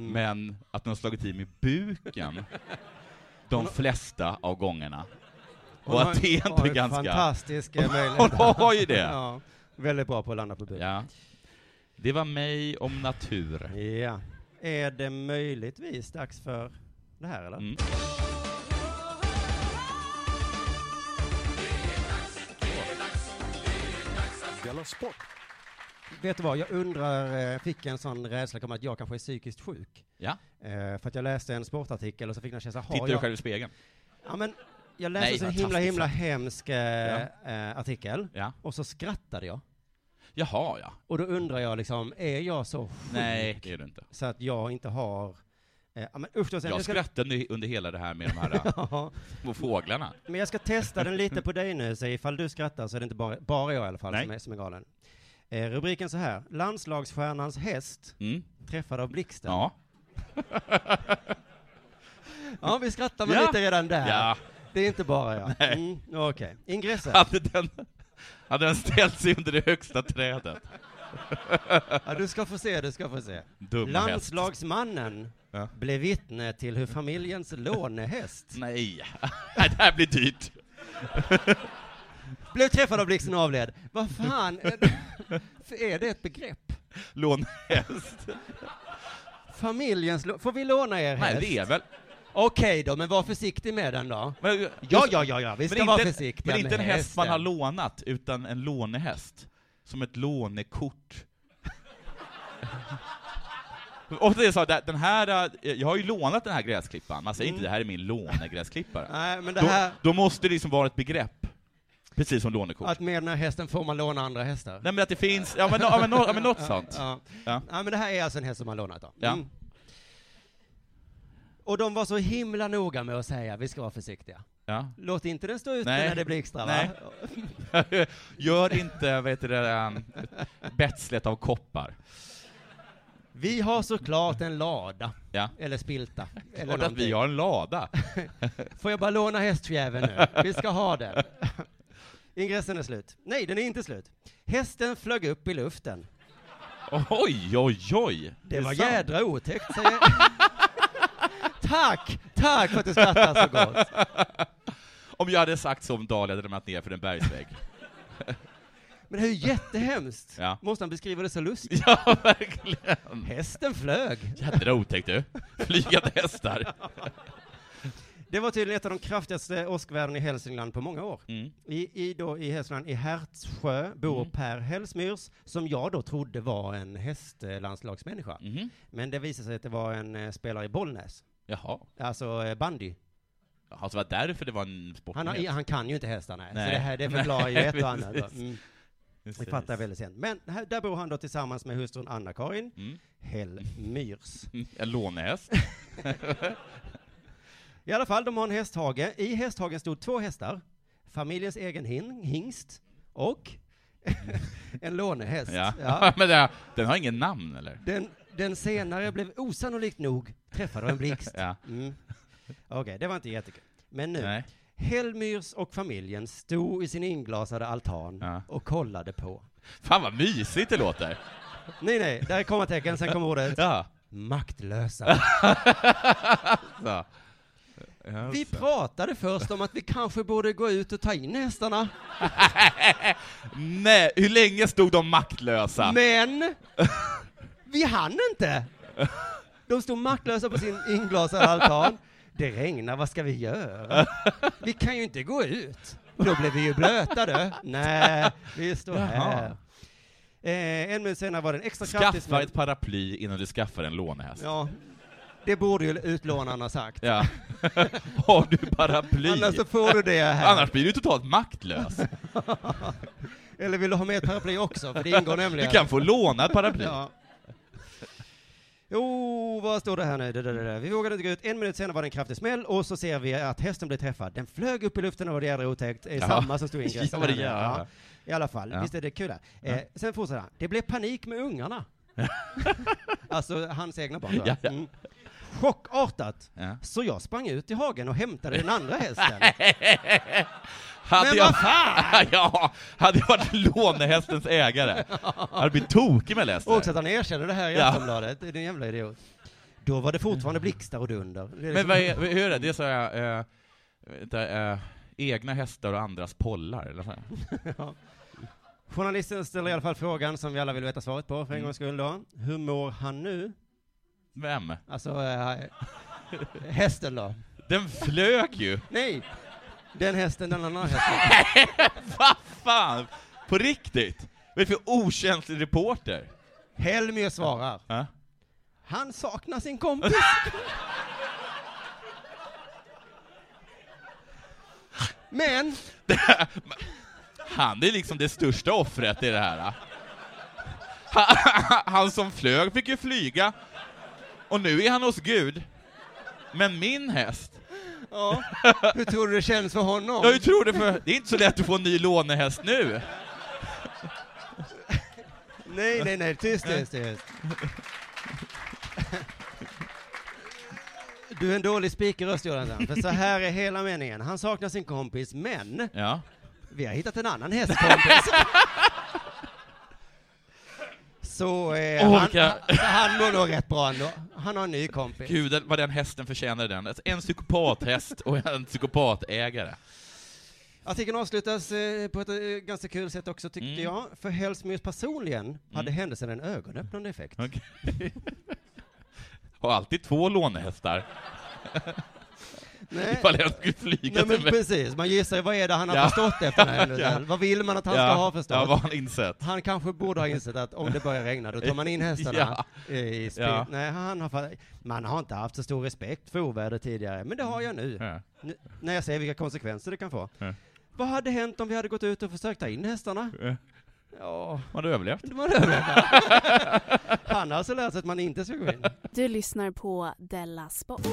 Men att den har slagit i mig buken de flesta av gångerna. Hon Och att det är en ganska... fantastisk eh, Hon möjlighet. har ju det. Ja, väldigt bra på att landa på bud. Ja. Det var mig om natur. Ja. Är det möjligtvis dags för det här eller? Mm. Della Sport. Vet du vad, jag undrar, eh, fick en sån rädsla om att jag kanske är psykiskt sjuk. Ja. Eh, för att jag läste en sportartikel och så fick jag en känsla, har Tittar du jag... själv i spegeln? Ja men, jag läste en himla himla hemsk eh, eh, artikel, Ja. och så skrattade jag. Jaha, ja. Och då undrar jag liksom, är jag så sjuk? Nej, det är du inte. Så att jag inte har... Ja, men usch Jag ska, skrattade under hela det här med de här Ja. små fåglarna. Men jag ska testa den lite på dig nu, så ifall du skrattar så är det inte bara, bara jag i alla fall som är, som är galen. Eh, rubriken så här, landslagsstjärnans häst Mm. träffad av blixten. Ja. Ja, vi skrattar väl Ja. lite redan där. Ja. Det är inte bara jag. Nej. Mm, Okej, ingressen. Hade den, hade den ställt sig under det högsta trädet? Ja, du ska få se, du ska få se. Dum häst. Landslagsmannen Ja. blev vittne till hur familjens lånehäst Nej, det här blir dyrt. Blev träffad av blixten och avled. Vad fan, är det, är det ett begrepp? Lånhäst. Familjens lå- Får vi låna er häst? Nej, det är väl... Okej då, men var försiktig med den då. Men, Ja, ja, ja, ja, vi ska vara inte- försiktiga Men inte med en häst man har hästen. lånat, utan en lånehäst. Som ett lånekort. Och det är så, den här, äh, jag har ju lånat den här gräsklippan, man säger inte det här är min lånegräsklippare. Nej, men det då, här, då måste det liksom vara ett begrepp. Precis som lånekort. att med den här hästen får man låna andra hästar. Nej men att det finns, ja men, ja, men, ja, men något sånt. Ja. Ja. ja, men det här är alltså en häst som man lånat då. Ja. Mm. Och de var så himla noga med att säga, vi ska vara försiktiga. Ja. Låt inte den stå ute när det blixtrar va? Nej. Gör inte, vad heter det, um, betslet av koppar. Vi har såklart en lada. Ja. Eller spilta. Eller Klart att vi har en lada. Får jag bara låna hästfjäveln nu? Vi ska ha den. Ingressen är slut. Nej, den är inte slut. Hästen flög upp i luften. Oj, oj, oj! Det, är var sant. jädra otäckt, säger Tack! Tack för att du skrattar så gott. Om jag hade sagt så om Dahlia hade ramlat ner för en bergsvägg. Men det är ju jättehemskt. Ja. Måste han beskriva det så lustigt? Ja, verkligen. Hästen flög. Jädra otäckt du. Flygande hästar. Det var tydligen ett av de kraftigaste åskvärdena i Hälsingland på många år. Mm. I, i, då, I Hälsingland, i Hertsjö, bor Mm. Per Hellsmyrs, som jag då trodde var en hästlandslagsmänniska. Mhm. Men det visade sig att det var en eh, spelare i Bollnäs. Jaha. Alltså eh, bandy. Jaha, så var det därför det var en Han, har, sportnyhet? han kan ju inte hästarna, så Nej. det här det förklarar ju ett och annat. Mm. Vi fattar väldigt sent. Men här, där bor han då tillsammans med hustrun Anna-Karin Mm. Hellmyrs. En lånehäst. I alla fall, de har en hästhage. I hästhagen stod två hästar, familjens egen hin, hingst och en lånehäst. Ja. Ja. Men det, den har ingen namn eller? Den, den senare blev osannolikt nog träffad av en blixt. Ja. Mm. Okej, det var inte jättekul. Men nu, Nej. Helmyrs och familjen stod i sin inglasade altan Ja. och kollade på. Fan vad mysigt det låter. Nej, nej, där är kommatecken, sen kommer ordet Ja. maktlösa. Så. Vi pratade först om att vi kanske borde gå ut och ta in hästarna. Nej, hur länge stod de maktlösa? Men vi hann inte. De stod maktlösa på sin inglasade altan. Det regnar, vad ska vi göra? Vi kan ju inte gå ut. Då blir vi ju blöta du. Nej, vi står här. Eh, en minut senare var det en extra kraftig Skaffa ett paraply innan du skaffar en lånehäst. Ja, det borde ju utlånaren ha sagt. Ja. Har du paraply? Annars så får du det här. Annars blir du totalt maktlös. Eller vill du ha med ett paraply också? För det ingår Du nämligen. kan få låna ett paraply. Ja. Jo, vad står det här nu? Det, det, det, det. Vi vågade inte gå ut. En minut senare var det en kraftig smäll och så ser vi att hästen blev träffad. Den flög upp i luften och var jädra otäckt. Det är Ja. samma som stod i ingressen. Ja, ja. I alla fall, Ja. visst är det kul. Eh, sen fortsätter han. Det blev panik med ungarna. alltså hans egna barn. Mm. Chockartat. Ja. Så jag sprang ut i hagen och hämtade den andra hästen. Hade Men jag, vad fan! ja, hade jag varit lånehästens ägare, hade blivit tokig med. Och också att han erkänner det här i Ja. Aftonbladet. En jävla idiot. Då var det fortfarande blixtar och dunder. Men liksom- är, hur är det? Det här, eh, vänta, eh, egna hästar och andras pollar, eller Ja. Journalisten ställer i alla fall frågan som vi alla vill veta svaret på för en Mm. gångs skull då. Hur mår han nu? Vem? Alltså, äh, hästen då? Den flög ju! Nej! Den hästen, den andra hästen. Vad fan! På riktigt? Vad är det för okänslig reporter? Helmer svarar. Ja? Han saknar sin kompis. Men, Han är liksom det största offret i det här. Han- Han som flög fick ju flyga, och nu är han hos Gud. Men min häst, ja, hur tror du det känns för honom? jag tror det för, det är inte så lätt att få en ny lånehäst nu. Nej, nej, nej, tyst, tyst, tyst. Du är en dålig speakerröst, Jonathan, för så här är hela meningen. Han saknar sin kompis, men Ja. vi har hittat en annan hästkompis. Så, eh, han, så han mår nog rätt bra ändå. Han har en ny kompis. Gud, vad den hästen förtjänade den. Alltså, En psykopathäst och en psykopatägare. Artikeln avslutas eh, på ett eh, ganska kul sätt också, tyckte Mm. jag. För Hellsmyrs personligen hade händelsen en ögonöppnande effekt. Okej. Har alltid två lånehästar. Nej. Ifall jag skulle flyga Nej, men till precis, man gissar ju vad är det han har Ja. förstått efter den här händelsen. Vad vill man att han Ja. ska ha förstått? Ja, vad han insett? Han kanske borde ha insett att om det börjar regna, då tar man in hästarna Ja. i spel. Ja. Nej, han har, man har inte haft så stor respekt för oväder tidigare, men det har jag nu. Ja. N- när jag ser vilka konsekvenser det kan få. Ja. Vad hade hänt om vi hade gått ut och försökt ta in hästarna? Ja. Har du överlevt? det var det. Han har alltså lärt sig att man inte ska gå in. Du lyssnar på Della Sport.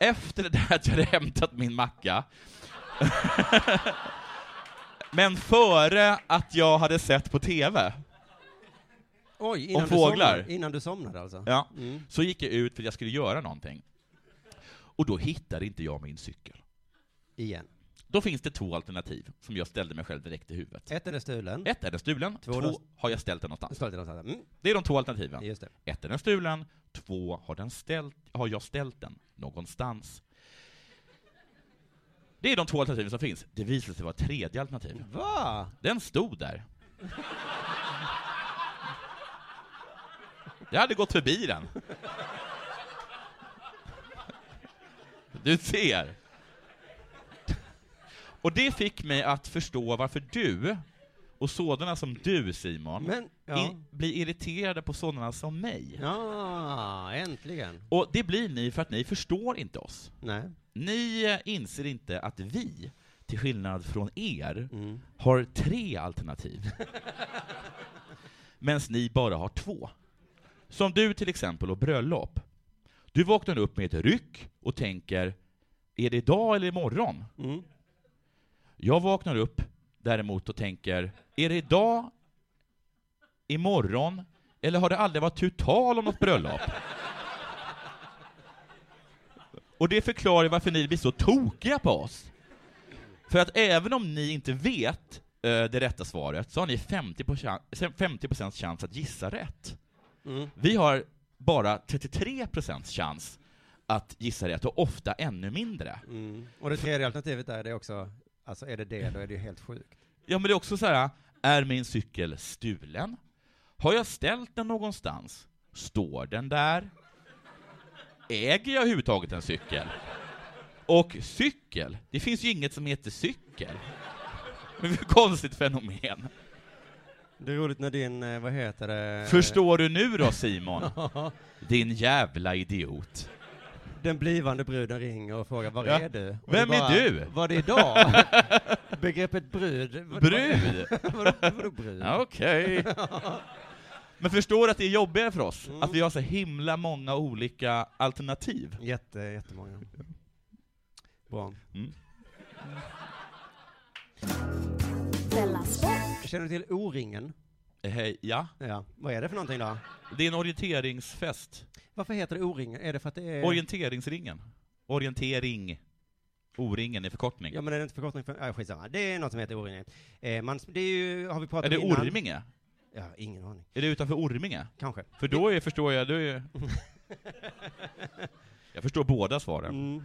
Efter det där att jag hade hämtat min macka, men före att jag hade sett på TV, Oj, innan, Om du fåglar. somnade, innan du somnade alltså? ja, Mm. så gick jag ut för att jag skulle göra någonting. Och då hittar inte jag min cykel. Igen. Då finns det två alternativ som jag ställde mig själv direkt i huvudet. Ett är den stulen. Ett är den stulen, Två två, har jag ställt den någonstans. Ställt den någonstans. Mm. Det är de två alternativen. Ett är den stulen, två har, den ställt, har jag ställt den någonstans. Det är de två alternativen som finns. Det visade sig vara tredje alternativ. Va? Den stod där. Jag hade gått förbi den. Du ser. Och det fick mig att förstå varför du, och sådana som du Simon, Men, ja. i, blir irriterade på sådana som mig. Ja, äntligen. Och det blir ni för att ni förstår inte oss. Nej. Ni eh, inser inte att vi, till skillnad från er, Mm. har tre alternativ. Medan ni bara har två. Som du till exempel och bröllop. Du vaknar upp med ett ryck och tänker, är det idag eller imorgon? Mm. Jag vaknar upp däremot och tänker, är det idag, imorgon, eller har det aldrig varit tu tal om något bröllop? Och det förklarar varför ni blir så tokiga på oss. För att även om ni inte vet eh, det rätta svaret, så har ni 50%, procent- 50 chans att gissa rätt. Mm. Vi har bara 33% chans att gissa rätt, och ofta ännu mindre. Mm. Och det tredje alternativet är det också, alltså är det det, då är det ju helt sjukt. Ja, men det är också så här, är min cykel stulen? Har jag ställt den någonstans? Står den där? Äger jag överhuvudtaget en cykel? Och cykel, det finns ju inget som heter cykel. Men vilket konstigt fenomen. Det är roligt när din, eh, vad heter det? Förstår du nu då Simon? Din jävla idiot. Den blivande bruden ringer och frågar var Ja. är du? Och Vem du är bara, du? Var det idag? Begreppet brud. Brud? Vadå brud? Ja, Okej. Men förstår du att det är jobbigare för oss? Mm. Att vi har så himla många olika alternativ? Jätte, jättemånga. Bra. Mm. Känner du till O-ringen? Eh, Hej, ja. Ja. Vad är det för någonting då? Det är en orienteringsfest. Varför heter det O-ringen? Är det för att det är... Orienteringsringen. Orientering. O-ringen är förkortning. Ja men är det inte förkortning för... Nej skitsamma. Det är något som heter O-ringen. Eh, man, det är ju, har vi pratat är det innan. Orminge? Ja, ingen aning. Är det utanför Orminge? Kanske. För då är, förstår jag, då är... Jag förstår båda svaren. Mm.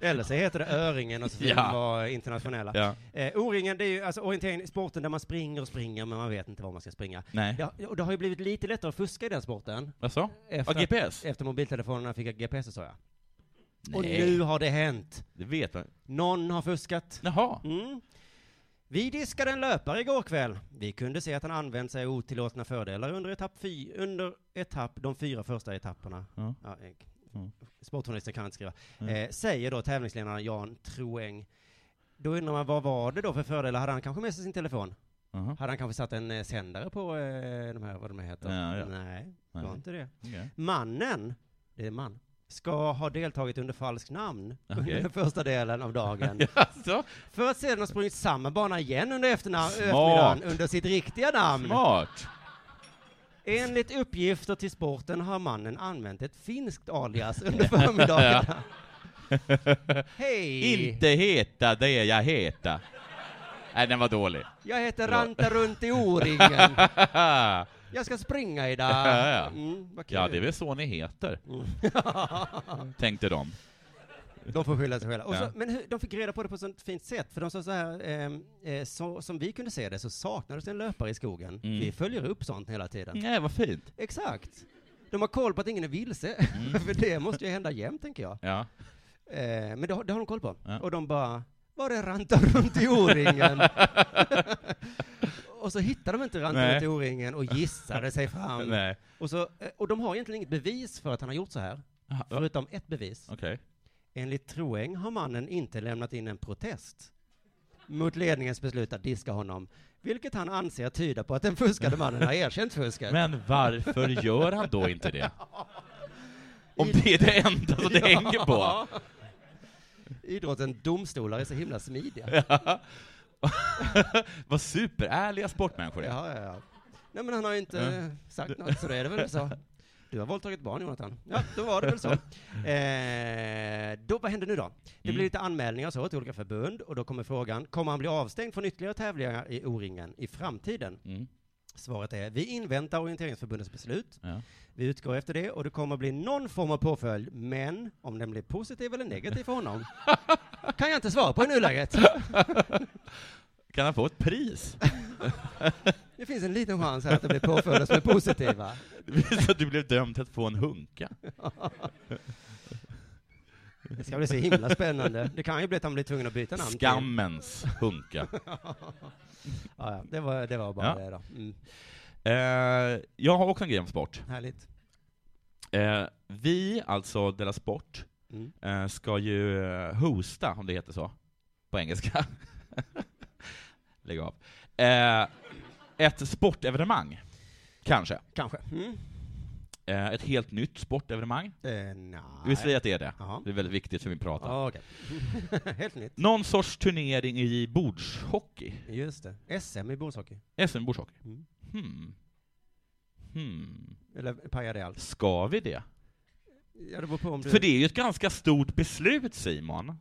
Eller så heter det Öringen och så vill Ja. vara internationella. Ja. Eh, O-ringen, det är ju alltså orientering, sporten där man springer och springer men man vet inte var man ska springa. Nej. Ja, och det har ju blivit lite lättare att fuska i den sporten. Jaså? Efter, GPS? Efter mobiltelefonerna fick GPS sa jag. Och Nej. nu har det hänt. Det vet man. Någon har fuskat. Jaha. Mm. Vi diskade en löpare igår kväll. Vi kunde se att han använt sig av otillåtna fördelar under etapp, fy, under etapp de fyra första etapperna. Ja. Ja, eh, Mm. Sportjournalister kan inte skriva. Mm. Eh, säger då tävlingsledaren Jan Troeng. Då undrar man, vad var det då för fördelar? Hade han kanske med sig sin telefon? Jaha. Hade han kanske satt en eh, sändare på eh, de här, vad de heter? Ja, ja. Nej, det Nej. var inte det. Okej. Mannen, det är man, ska ha deltagit under falskt namn under Okej. den första delen av dagen. Jaså? För att sedan ha sprungit samma bana igen under eftermiddagen under sitt riktiga namn. Smart. Enligt uppgifter till sporten har mannen använt ett finskt alias under förmiddagen. Hej! Inte heta det jag heter. Nej, den var dålig. Jag heter. Ranta runt i O-ringen. Jag ska springa idag. Ja, ja. Mm, ja, det är väl så ni heter, Mm. tänkte de. De får skylla sig själva. Och så, men hur, de fick reda på det på ett sånt fint sätt, för de sa så här, ehm, eh, så, som vi kunde se det så saknades en löpare i skogen. Mm. Vi följer upp sånt hela tiden. Nej, vad fint. Exakt. De har koll på att ingen är vilse, för det måste ju hända jämt, tänker jag. Ja. Eh, men det, har- det har de koll på. Ja. Och de bara, var är Ranta runt i O-ringen? och så hittade de inte O-ringen och gissade sig fram. Nej. Och, så, eh, och de har egentligen inget bevis för att han har gjort så här, Jaha, ja. förutom ett bevis. Okej. Enligt Troeng har mannen inte lämnat in en protest mot ledningens beslut att diska honom, vilket han anser tyda på att den fuskade mannen har erkänt fusket. Men varför gör han då inte det? Om det är det enda som det hänger på. Idrotten domstolar är så himla smidiga. Ja. Vad superärliga sportmänniskor är. Ja, ja, ja. Nej men han har ju inte Ja. sagt något, så då är det väl så. Du har våldtagit barn, Jonathan. Ja, då var det väl så. Eh, då, vad händer nu då? Det Mm. blir lite anmälningar så till olika förbund, och då kommer frågan, kommer han bli avstängd från ytterligare tävlingar i O-ringen i framtiden? Mm. Svaret är, vi inväntar orienteringsförbundets beslut. Ja. Vi utgår efter det, och det kommer bli någon form av påföljd, men om den blir positiv eller negativ för honom kan jag inte svara på i nuläget. Kan han få ett pris? Det finns en liten chans här att det blir påföljder som är positiva. Det så att du blev dömd till att få en hunka. Det ska bli så himla spännande. Det kan ju bli att han blir tvungen att byta namn. Skammens hunka. ja, ja, det var, det var bara Ja. det då. Mm. Eh, jag har också en grej om sport. Härligt. Eh, vi, alltså Della Sport, Mm. eh, ska ju eh, hosta, om det heter så, på engelska. Lägg av. Eh, ett sportevenemang, kanske. Kanske. Mm. Eh, ett helt nytt sportevenemang. Eh, nej. Vi säger att det är det. Jaha. Det är väldigt viktigt för min prata. Ja, okej. Helt nytt. Någon sorts turnering i bordshockey. Just det. SM i bordshockey. SM bordshockey. Mm. Hmm. Hmm. Eller pajar det allt? Ska vi det? Ja, det beror på om du... För det är ju ett ganska stort beslut, Simon.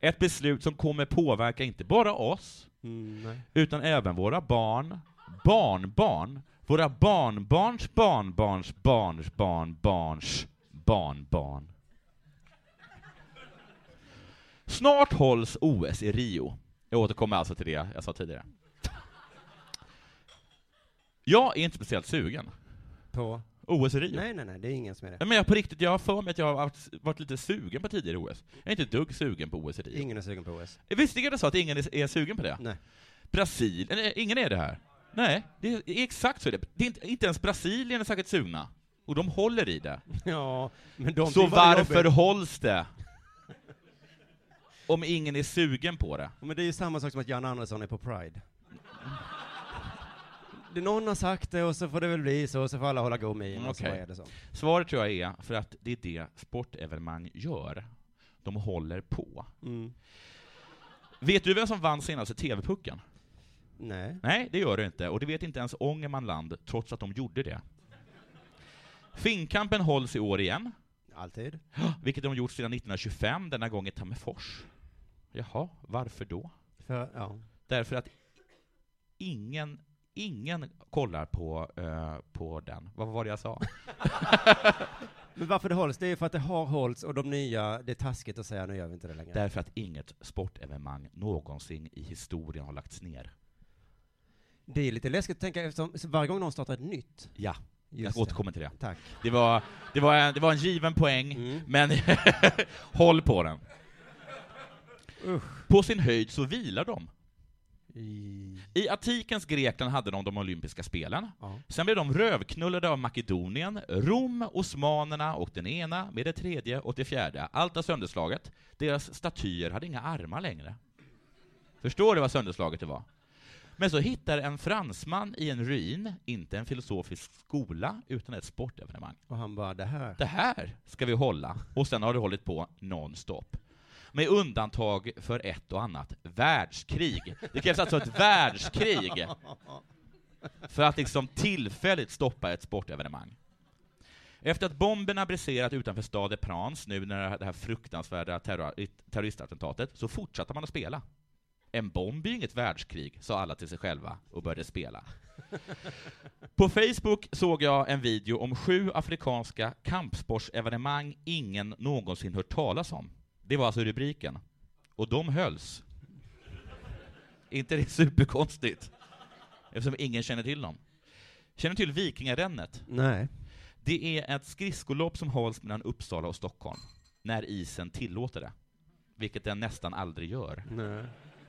Ett beslut som kommer påverka inte bara oss, Mm, utan även våra barn, barnbarn, våra barnbarns barnbarns barns barnbarns barnbarn. Snart hålls OS i Rio. Jag återkommer alltså till det jag sa tidigare. Jag är inte speciellt sugen. På? OS i Rio. Nej, nej, nej, det är ingen som är det. Men jag på riktigt, jag har för mig att jag har varit, varit lite sugen på tidigare OS. Jag är inte ett dugg sugen på OS i Rio. Ingen är sugen på OS. Visst är det så att ingen är, är sugen på det? Nej. Brasilien, ingen är det här. Nej, det är exakt så det. det är inte, inte ens Brasilien är särskilt sugna. Och de håller i det. Ja, men de så varför hålls det? Om ingen är sugen på det. Men det är ju samma sak som att Jan Andersson är på Pride. Det någon har sagt det och så får det väl bli så, och så får alla hålla god min, så det så. Svaret tror jag är för att det är det sportevenemang gör. De håller på. Mm. Vet du vem som vann senaste TV-pucken? Nej. Nej, det gör det inte. Och det vet inte ens Ångermanland, trots att de gjorde det. Finnkampen hålls i år igen. Alltid. Vilket de gjort sedan 1925, denna gång i Tammerfors. Jaha, varför då? För, ja. Därför att ingen, ingen kollar på, eh, på den. Vad var det jag sa? Men varför det hålls? Det är för att det har hållits och de nya, det är taskigt att säga nu gör vi inte det längre. Därför att inget sportevenemang någonsin i historien har lagts ner. Det är lite läskigt att tänka eftersom varje gång någon startar ett nytt. Ja, Just jag återkommer till det. Tack. Det var, det var, en, det var en given poäng, Mm. men håll på den. På sin höjd så vilar de. I... I antikens Grekland hade de de olympiska spelen. Ja. Sen blev de rövknullade av Makedonien, Rom, osmanerna och den ena med det tredje och det fjärde. Allt var sönderslaget. Deras statyer hade inga armar längre. Förstår du vad sönderslaget det var? Men så hittar en fransman i en ruin, inte en filosofisk skola, utan ett sportevenemang. Och han bara, det här. Det här ska vi hålla. Och sen har det hållit på nonstop. Med undantag för ett och annat världskrig. Det krävs alltså ett världskrig för att liksom tillfälligt stoppa ett sportevenemang. Efter att bomberna briserat utanför stad Prans, nu när det här fruktansvärda terror terroristattentatet, så fortsatte man att spela. En bomb är ju inget världskrig, sa alla till sig själva och började spela. På Facebook såg jag en video om sju afrikanska kampsportsevenemang ingen någonsin hört talas om. Det var alltså rubriken. Och de hölls. inte det superkonstigt? Eftersom ingen känner till dem. Känner till Vikingarännet? Nej. Det är ett skridskolopp som hålls mellan Uppsala och Stockholm, när isen tillåter det. Vilket den nästan aldrig gör. Nej.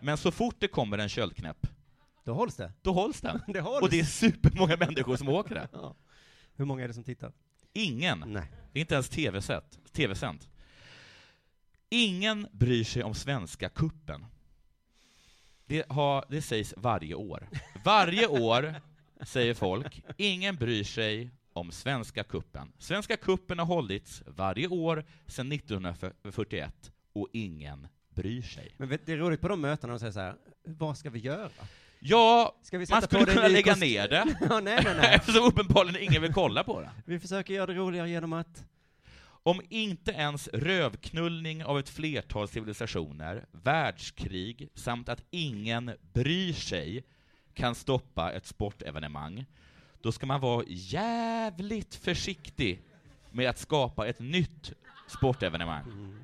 Men så fort det kommer en köldknäpp, Då hålls det. då hålls den. Det hålls. Och det är supermånga människor som åker det. Ja. Hur många är det som tittar? Ingen. Nej. Det är inte ens TV-sänt. Ingen bryr sig om Svenska kuppen. Det, har, det sägs varje år. Varje år säger folk, ingen bryr sig om Svenska kuppen. Svenska kuppen har hållits varje år sedan 1941 och ingen bryr sig. Men vet, det är roligt på de mötena de säger så här, vad ska vi göra? Ja, Ska vi man skulle kunna lägga kost- ner det. Ja, nej, nej, nej. Eftersom uppenbarligen ingen vill kolla på det. Vi försöker göra det roligare genom att... Om inte ens rövknullning av ett flertal civilisationer, världskrig samt att ingen bryr sig kan stoppa ett sportevenemang, då ska man vara jävligt försiktig med att skapa ett nytt sportevenemang.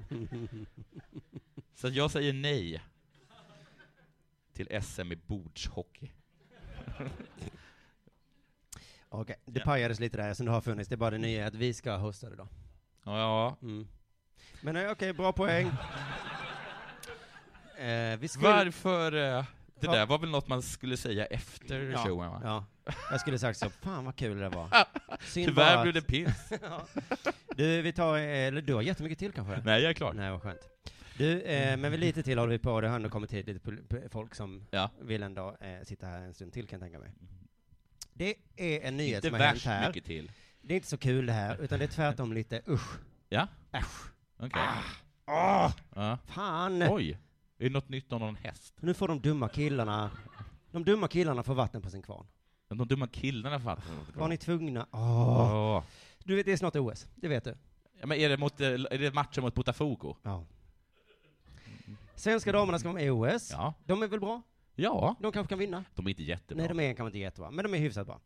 Så jag säger nej till SM i bordshockey. Okej, det pajades lite där som det har funnits. Det är bara det nya att vi ska hosta det då. Ja. Mm. Men eh, okej, bra poäng. eh, vi skulle... Varför? eh, Det Ja. där var väl något man skulle säga efter Ja, showen, va? ja. Jag skulle sagt så, fan vad kul det var. Synd Tyvärr blev det piss. ja. Du, vi tar, eh, eller du har jättemycket till kanske? Nej, jag är klar. Nej, vad skönt. Du, eh, men vi lite till håller vi på, det har ändå kommit hit lite folk som Ja. vill ändå eh, sitta här en stund till kan jag tänka mig. Det är en nyhet Inte som har hänt här. mycket till. Det är inte så kul det här, utan det är tvärtom lite usch. Ja? Äsch. Okej. Åh! Ja. Fan! Oj! Är det något nytt om någon häst? Nu får de dumma killarna, de dumma killarna får vatten på sin kvarn. De dumma killarna fattar Var ni tvungna? Åh. Åh. Du vet, det är snart OS, det vet du. Ja, men är det, mot, eh, är det matchen mot Botafogo? Ja. Svenska damerna ska vara med i OS. Ja. De är väl bra? Ja. De kanske kan vinna? De är inte jättebra. Nej, de är kanske inte jättebra, men de är hyfsat bra.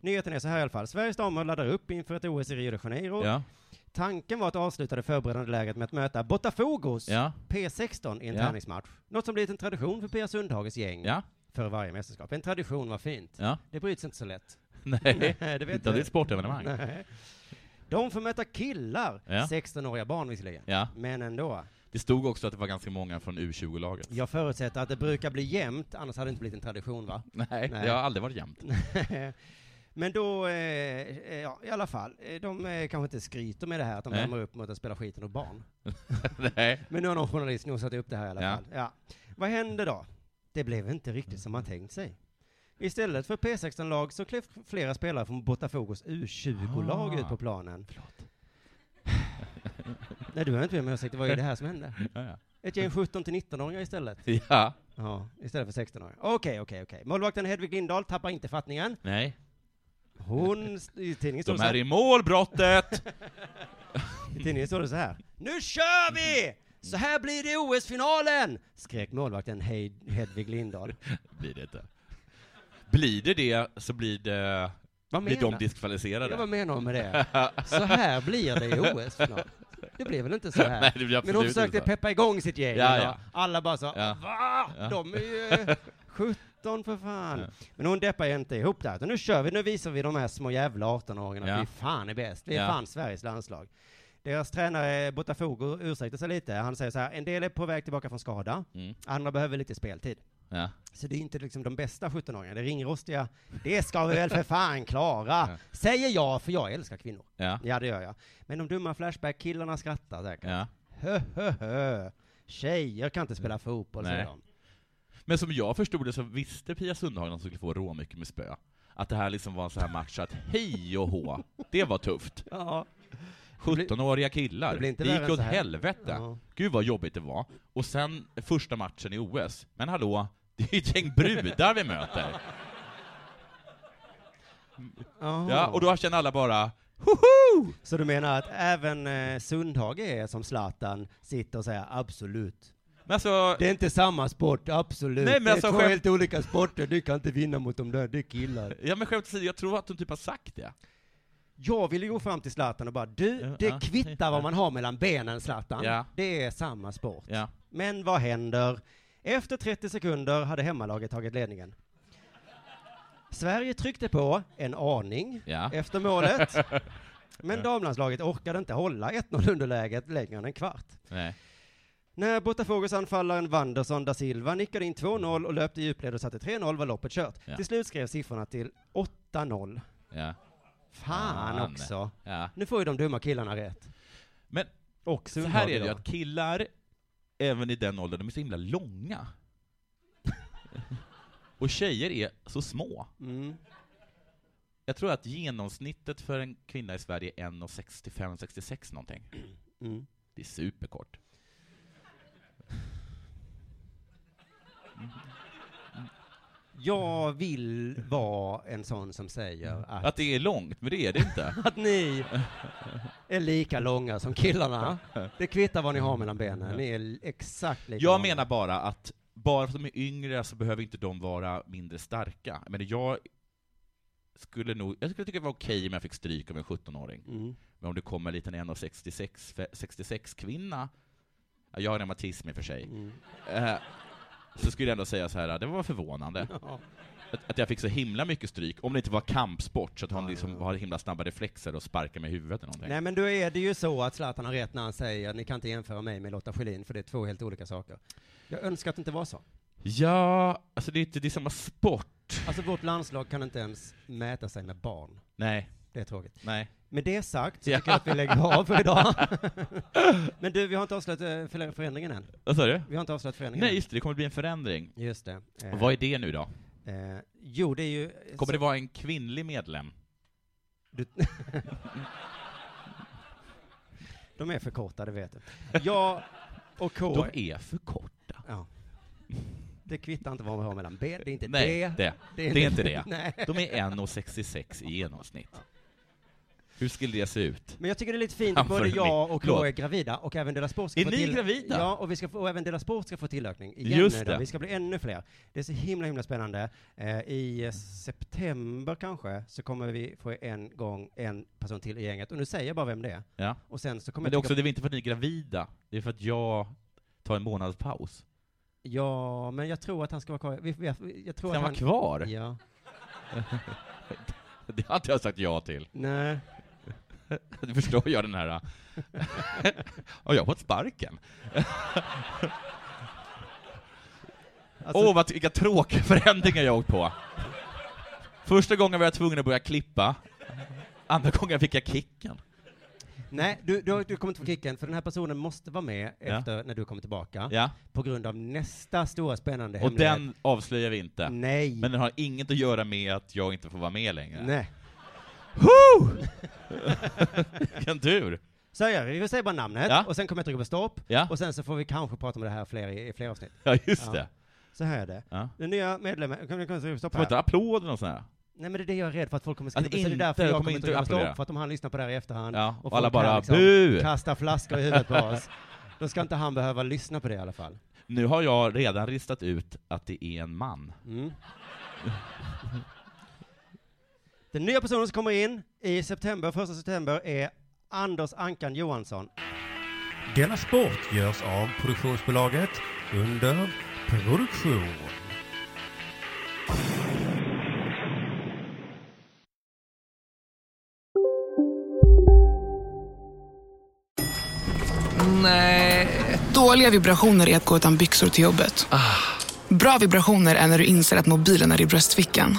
Nyheten är så här i alla fall. Sveriges damer laddar upp inför ett OS i Rio de Janeiro. Ja. Tanken var att avsluta det förberedande läget med att möta Botafogos Ja. P16 i en Ja. träningsmatch. Något som blivit en tradition för Pia Sundhages gäng Ja. för varje mästerskap. En tradition var fint. Ja. Det bryts inte så lätt. Nej, det vet inte av du. ditt sportevenemang. Nej. De får möta killar, Ja. 16-åriga barn visserligen, men ändå. Det stod också att det var ganska många från U20-laget. Jag förutsätter att det brukar bli jämnt, annars hade det inte blivit en tradition va? Nej, det har aldrig varit jämnt. Men då, eh, ja, i alla fall, eh, de eh, kanske inte skryter med det här att de Nej. värmer upp mot att spela skiten och barn. Nej. Men nu har någon journalist nosat upp det här i alla Ja. fall. Ja. Vad hände då? Det blev inte riktigt som man tänkt sig. Istället för P16-lag så klev flera spelare från Botafogos U20-lag Ah. ut på planen. Nej, du har inte med mig ursäkt, vad är det här som hände? Ja, ja. Ett gäng 17 till 19-åringar istället? Ja. Ja, istället för 16-åringar. Okej, okej, okej. Målvakten Hedvig Lindahl tappar inte fattningen. Nej. Hon, i tidningen står De det är i målbrottet! I tidningen står det så här. Nu kör vi! Så här blir det OS-finalen! Skrek målvakten Hed- Hedvig Lindahl. blir det inte. Blir det det så blir det... Vad blir de diskvalificerade. Ja, vad menar hon med det? Så här blir det i OS-final. Det blir väl inte så här? Nej, det blir Men absolut försökte inte peppa igång sitt gäng. Ja, ja. Alla bara sa, Ja. va? Ja. De är ju 17 för fan. Ja. Men hon deppar ju inte ihop där. utan Nu kör vi, nu visar vi de här små jävla 18-åringarna Ja. att vi fan är bäst. Vi är fan Sveriges landslag. Deras tränare Botafogo ursäktar sig lite. Han säger så här, en del är på väg tillbaka från skada, Mm. andra behöver lite speltid. Ja. Så det är inte liksom de bästa 17-åringarna, det är ringrostiga. Det ska vi väl för fan klara, Ja. säger jag, för jag älskar kvinnor. Ja. Ja, det gör jag. Men de dumma Flashback-killarna skrattar säkert. Ja. Hö, hö, hö. Tjejer kan inte spela fotboll, säger Nej. de. Men som jag förstod det så visste Pia Sundhage att skulle få rå mycket med spö. Att det här liksom var en sån här match att hej och hå, det var tufft. Ja. 17-åriga killar, det det gick åt helvete. Ja. Gud vad jobbigt det var. Och sen första matchen i OS, men hallå, det är ju ett gäng brudar vi möter. Jaha. Ja, och då känner alla bara Hoho! Så du menar att även eh, Sundhage är som Zlatan, sitter och säger absolut? Alltså, Det är inte samma sport, absolut. Nej, men det är alltså, två skämt- helt olika sporter, du kan inte vinna mot dem där, är killar. ja men skämt åsido, jag tror att hon typ har sagt det. Jag ville gå fram till Zlatan och bara, du, det kvittar vad man har mellan benen Zlatan. Ja. Det är samma sport. Ja. Men vad händer? Efter 30 sekunder hade hemmalaget tagit ledningen. Sverige tryckte på en aning Ja. efter målet. Men damlandslaget orkade inte hålla 1-0 underläget längre än en kvart. Nej. När Botafogos anfallaren Wanderson da Silva nickade in 2-0 och löpte i djupled och satte 3-0 var loppet kört. Ja. Till slut skrev siffrorna till 8-0. Ja. Fan Fan. också. Ja. Nu får ju de dumma killarna rätt. Men Och så här är det ju att killar, även i den åldern, de är så himla långa. Och tjejer är så små. Mm. Jag tror att genomsnittet för en kvinna i Sverige är 1,65-66 någonting. Mm. Det är superkort. Jag vill vara en sån som säger att, Att det är långt, men det är det inte. att ni är lika långa som killarna. Det kvittar vad ni har mellan benen. Ni är exakt lika Jag långa. menar bara att bara för att de är yngre så behöver inte de vara mindre starka. Men jag skulle nog, jag skulle tycka det var okej om jag fick stryk av en 17-åring. Mm. Men om det kommer en liten 1,66 66 kvinna, ja, jag har reumatism i och för sig, Mm. Så skulle jag ändå säga så här, det var förvånande. Ja. Att, att jag fick så himla mycket stryk, om det inte var kampsport, så att hon liksom har himla snabba reflexer och sparkar med huvudet eller någonting. Nej men då är det ju så att Zlatan har rätt när han säger ni kan inte jämföra mig med Lotta Schelin för det är två helt olika saker. Jag önskar att det inte var så. Ja, alltså det är inte, det är samma sport. Alltså vårt landslag kan inte ens mäta sig med barn. Nej. Det är tråkigt. Nej. Med det sagt så tycker jag att vi lägger av för idag. Men du, vi har inte avslöjat eh, för- förändringen än. Vad sa du? Vi har inte avslöjat förändringen Nej, just det, det kommer bli en förändring. än. Just det. Eh, Och vad är det nu då? Eh, jo, det är ju... Kommer det vara en kvinnlig medlem? Du... De är för korta, det vet du. Jag och K... De är för korta. Ja. Det kvittar inte vad man har mellan ben, det är inte Nej, det. det, det är inte det. Nej. De är 1,66 i genomsnitt. Hur skulle det se ut? Men jag tycker det är lite fint att både Framför jag och. K är gravida och även Dela Sport ska Är få ni till... gravida? Ja, och, vi ska få, och även Dela Sport ska få tillökning igen Just nu då. det. Vi ska bli ännu fler. Det är så himla, himla spännande. Eh, I eh, september kanske så kommer vi få en gång en person till i gänget. Och nu säger jag bara vem det är. Ja. Och sen så kommer Men det är också, det är inte för att ni är gravida, det är för att jag tar en månads paus. Ja, men jag tror att han ska vara kvar. Vi, vi, jag tror Ska att han vara kvar? Ja. Det hade jag sagt ja till. Nej. Du förstår jag den här... Har jag fått sparken? Åh, Alltså- vad, vilka tråkiga förändringar jag åkt på. Första gången var jag tvungen att börja klippa. Andra gången fick jag kicken. Nej, du, du, du kommer inte få kicken, för den här personen måste vara med Ja. efter när du kommer tillbaka. Ja. På grund av nästa stora spännande Och hemlighet. den avslöjar vi inte. Nej. Men den har inget att göra med att jag inte får vara med längre. Nej. Woo! Vilken tur! Så gör vi, vi säger bara namnet, Ja. och sen kommer jag trycka på stopp, Ja. och sen så får vi kanske prata om det här fler i, i fler avsnitt. Ja, just det. Så här är det. Ja. Den nya medlemmen, kan vi trycka på stopp Får jag inte här? applåder och sådär? Nej men det är det jag är rädd för att folk kommer Att skriva, så det är inte- därför jag kommer kommer inte trycka på applådera. stopp, för att om han lyssnar på det här i efterhand, Ja, och folk alla bara, liksom "Bu!" kasta flaskor i huvudet på oss, då ska inte han behöva lyssna på det i alla fall. Nu har jag redan ristat ut att det är en man. Mm. Den nya personen som kommer in i september, första september, är Anders Ankan Johansson. Denna sport görs av produktionsbolaget under produktion. Nej. Dåliga vibrationer är att gå utan byxor till jobbet. Bra vibrationer är när du inser att mobilen är i bröstfickan.